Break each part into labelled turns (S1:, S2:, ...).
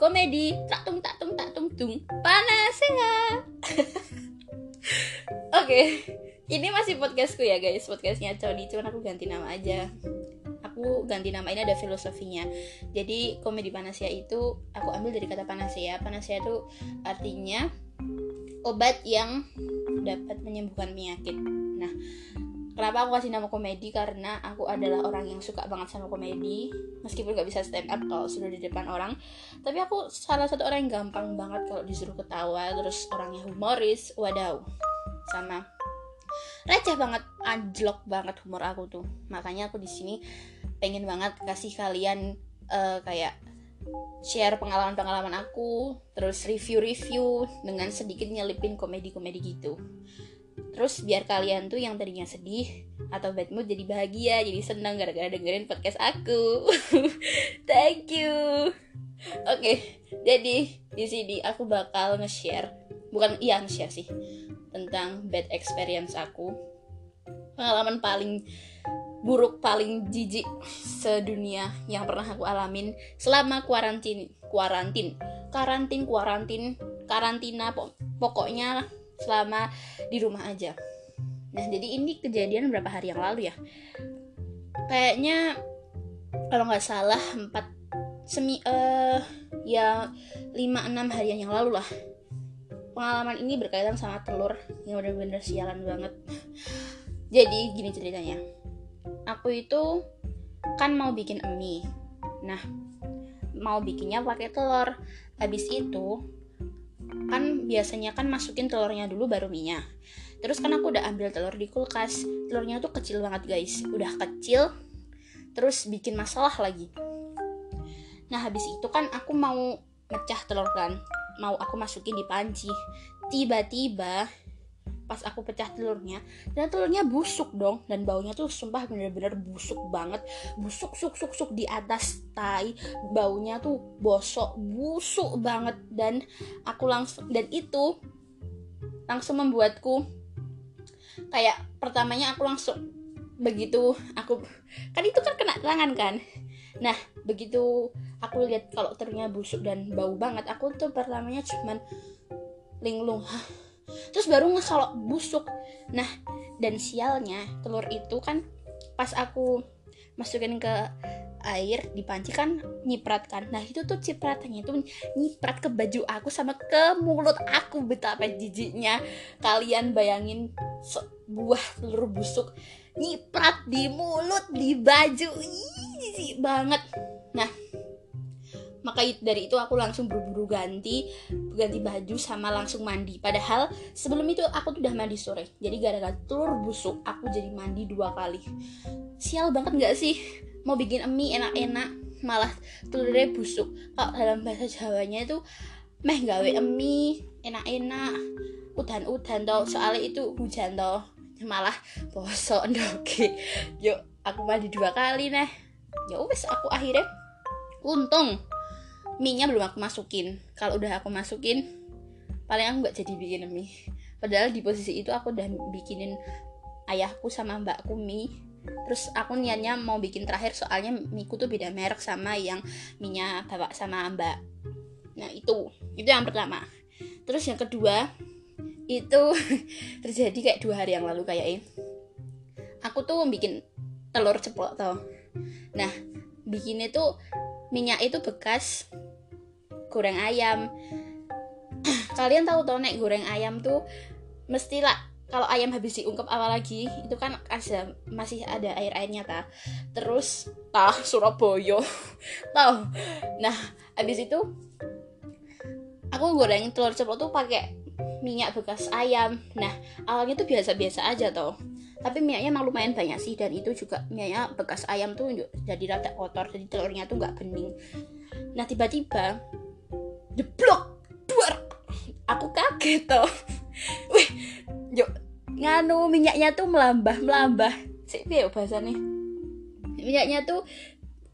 S1: komedi. Tak tung tak tung tak tung tung. Panas ya oke. Ini masih podcastku ya guys. Podcastnya Cody. Cuman aku ganti nama aja. Aku ganti nama. Ini ada filosofinya. Jadi komedi panasia itu aku ambil dari kata panasia. Panasia itu artinya obat yang dapat menyembuhkan penyakit. Nah Kenapa aku kasih nama komedi? Karena aku adalah orang yang suka banget sama komedi. Meskipun gak bisa stand up kalau sudah di depan orang. Tapi aku salah satu orang yang gampang banget kalau disuruh ketawa. Terus orangnya humoris, wadaw. Sama receh banget, anjlok banget humor aku tuh. Makanya aku di sini pengen banget kasih kalian uh, kayak share pengalaman-pengalaman aku Terus review-review dengan sedikit nyelipin komedi-komedi gitu Terus biar kalian tuh yang tadinya sedih atau bad mood jadi bahagia, jadi senang gara-gara dengerin podcast aku. Thank you. Oke, okay, jadi di sini aku bakal nge-share, bukan iya nge-share sih, tentang bad experience aku. Pengalaman paling buruk paling jijik sedunia yang pernah aku alamin selama kuarantin kuarantin karantin kuarantin karantina pokoknya selama di rumah aja. Nah jadi ini kejadian berapa hari yang lalu ya? Kayaknya kalau nggak salah empat semi uh, ya lima enam harian yang lalu lah. Pengalaman ini berkaitan sama telur yang bener-bener sialan banget. Jadi gini ceritanya. Aku itu kan mau bikin mie. Nah mau bikinnya pakai telur. Habis itu kan biasanya kan masukin telurnya dulu baru minyak. Terus kan aku udah ambil telur di kulkas. Telurnya tuh kecil banget guys. Udah kecil terus bikin masalah lagi. Nah habis itu kan aku mau mecah telur kan. Mau aku masukin di panci. Tiba-tiba pas aku pecah telurnya dan telurnya busuk dong dan baunya tuh sumpah bener-bener busuk banget. Busuk suk suk suk di atas tai baunya tuh bosok busuk banget. Dan aku langsung dan itu langsung membuatku kayak pertamanya aku langsung begitu aku kan itu kan kena tangan kan? Nah begitu aku lihat kalau telurnya busuk dan bau banget aku tuh pertamanya cuman linglung terus baru ngesolok busuk. Nah dan sialnya telur itu kan pas aku masukin ke air di panci kan nyiprat kan. Nah itu tuh cipratannya itu nyiprat ke baju aku sama ke mulut aku betapa jijiknya. Kalian bayangin sebuah telur busuk nyiprat di mulut di baju. Jijik banget. Nah maka dari itu aku langsung buru-buru ganti ganti baju sama langsung mandi. Padahal sebelum itu aku tuh udah mandi sore. Jadi gara-gara telur busuk aku jadi mandi dua kali. Sial banget nggak sih? Mau bikin mie enak-enak malah telurnya busuk. Kalau dalam bahasa Jawanya itu meh gawe mie enak-enak. Udan-udan toh soalnya itu hujan toh. Malah bosok oke yuk aku mandi dua kali nih ya wes aku akhirnya untung mie-nya belum aku masukin. Kalau udah aku masukin paling aku nggak jadi bikin mie. Padahal di posisi itu aku udah bikinin ayahku sama mbakku mie. Terus aku niatnya mau bikin terakhir soalnya mie ku tuh beda merek sama yang minyak bapak sama mbak. Nah itu. Itu yang pertama. Terus yang kedua itu terjadi kayak dua hari yang lalu kayak ini. Aku tuh bikin telur ceplok tau nah bikinnya tuh minyak itu bekas goreng ayam. Kalian tahu tau nek goreng ayam tuh mestilah kalau ayam habis diungkep awal lagi itu kan ada masih ada air airnya ta terus tah Surabaya. Tahu nah habis itu aku goreng telur ceplok tuh pakai minyak bekas ayam. Nah awalnya tuh biasa-biasa aja toh. Tapi minyaknya emang lumayan banyak sih dan itu juga minyaknya bekas ayam tuh jadi rada kotor jadi telurnya tuh nggak bening. Nah tiba-tiba jeblok. Buar. Aku kaget toh. Wih yuk nganu minyaknya tuh melambah melambah sih ya nih minyaknya tuh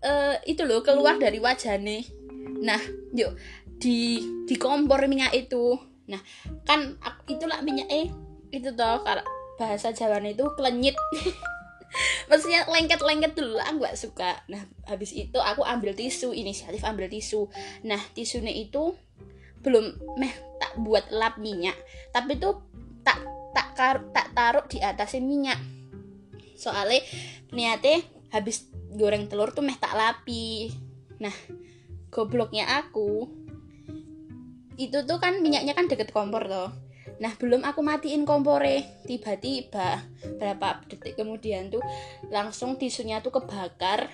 S1: uh, itu loh keluar dari wajah nih nah yuk di di kompor minyak itu. Nah kan itulah minyak eh itu toh kalau bahasa Jawa itu klenyit maksudnya lengket-lengket dulu aku nggak suka. Nah habis itu aku ambil tisu inisiatif ambil tisu. Nah tisunya itu belum meh tak buat lap minyak tapi tuh tak tak kar, tak taruh di atasnya minyak. Soalnya niatnya habis goreng telur tuh meh tak lapi. Nah gobloknya aku itu tuh kan minyaknya kan deket kompor tuh Nah belum aku matiin kompore. Tiba-tiba Berapa detik kemudian tuh Langsung tisunya tuh kebakar.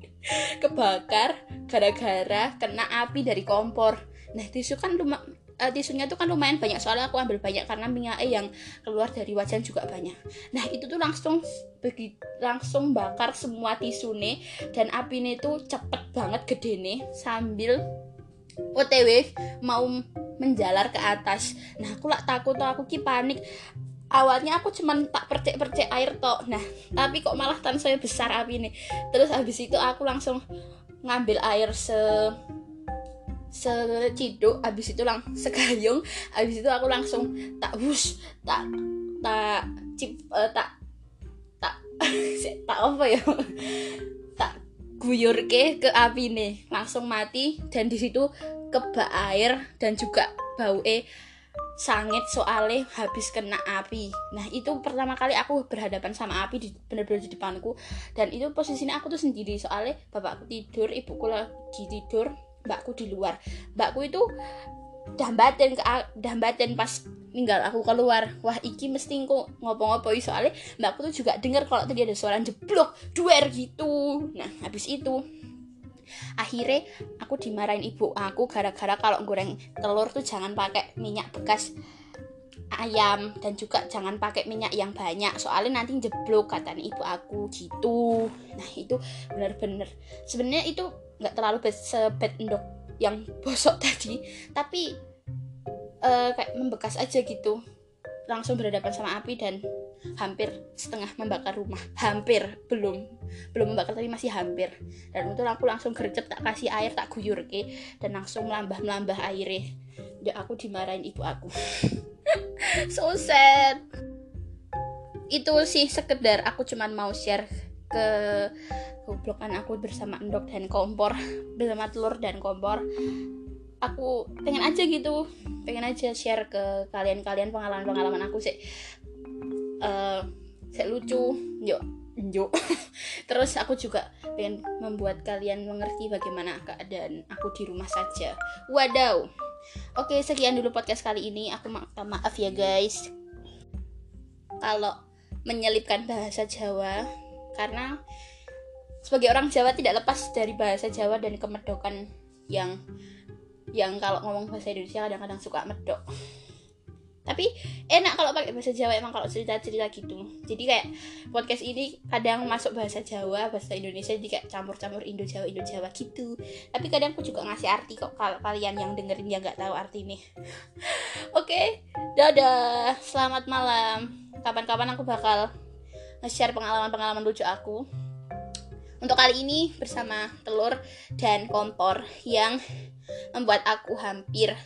S1: Kebakar Gara-gara kena api dari kompor. Nah tisu kan lumah uh, tisunya tuh kan lumayan banyak soalnya aku ambil banyak karena minyaknya yang keluar dari wajan juga banyak. Nah itu tuh langsung begitu langsung bakar semua tisu nih dan api nih tuh cepet banget gede nih sambil OTW mau menjalar ke atas. Nah aku lah takut tuh aku ki panik. Awalnya aku cuman tak percek-percek air tok nah tapi kok malah saya besar api ini. Terus habis itu aku langsung ngambil air se seciduk habis itu lang segayung. Habis itu aku langsung tak bus tak tak cip uh, tak tak tak apa ya? Tak guyur ke ke api nih langsung mati dan di situ kebak air dan juga bau eh sangit soalnya habis kena api. Nah itu pertama kali aku berhadapan sama api di bener-bener di depanku. Dan itu posisinya aku tuh sendiri soalnya bapakku tidur ibuku lagi tidur mbakku di luar. Mbakku itu dambaten ke dambaten pas ninggal aku keluar. Wah iki mesti kok ngopo-ngopo soalnya mbakku tuh juga dengar kalau tadi ada suara jeblok duer gitu. Nah habis itu akhirnya aku dimarahin ibu aku gara-gara kalau goreng telur tuh jangan pakai minyak bekas ayam dan juga jangan pakai minyak yang banyak soalnya nanti jeblok katanya ibu aku gitu. Nah itu bener-bener sebenarnya itu nggak terlalu sebet endok yang bosok tadi tapi uh, kayak membekas aja gitu. Langsung berhadapan sama api dan hampir setengah membakar rumah. Hampir belum. Belum membakar tapi masih hampir. Dan untuk aku langsung gercep tak kasih air tak guyur ke dan langsung melambah melambah airnya. Dan aku dimarahin ibu aku. So sad. Itu sih sekedar aku cuman mau share ke goblokan aku bersama endok dan kompor bersama telur dan kompor. Aku pengen aja gitu. Pengen aja share ke kalian-kalian pengalaman-pengalaman aku sih uh, saya lucu yuk yuk terus aku juga pengen membuat kalian mengerti bagaimana keadaan aku di rumah saja. Wadaw. Oke sekian dulu podcast kali ini. Aku minta maaf ya guys. Kalau menyelipkan bahasa Jawa karena sebagai orang Jawa tidak lepas dari bahasa Jawa dan kemedokan yang yang kalau ngomong bahasa Indonesia kadang-kadang suka medok tapi enak kalau pakai bahasa Jawa emang kalau cerita-cerita gitu. Jadi kayak podcast ini kadang masuk bahasa Jawa bahasa Indonesia jadi kayak campur-campur Indo Jawa Indo Jawa gitu. Tapi kadang aku juga ngasih arti kok kalau kalian yang dengerin yang nggak tahu arti ini. Oke okay, dadah. Selamat malam. Kapan-kapan aku bakal nge-share pengalaman-pengalaman lucu aku. Untuk kali ini bersama telur dan kompor yang membuat aku hampir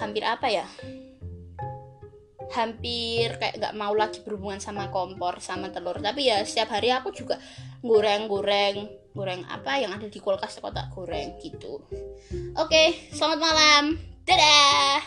S1: hampir apa ya? Hampir kayak nggak mau lagi berhubungan sama kompor sama telur. Tapi ya setiap hari aku juga goreng-goreng goreng apa yang ada di kulkas kotak goreng gitu. Oke selamat malam. Dadah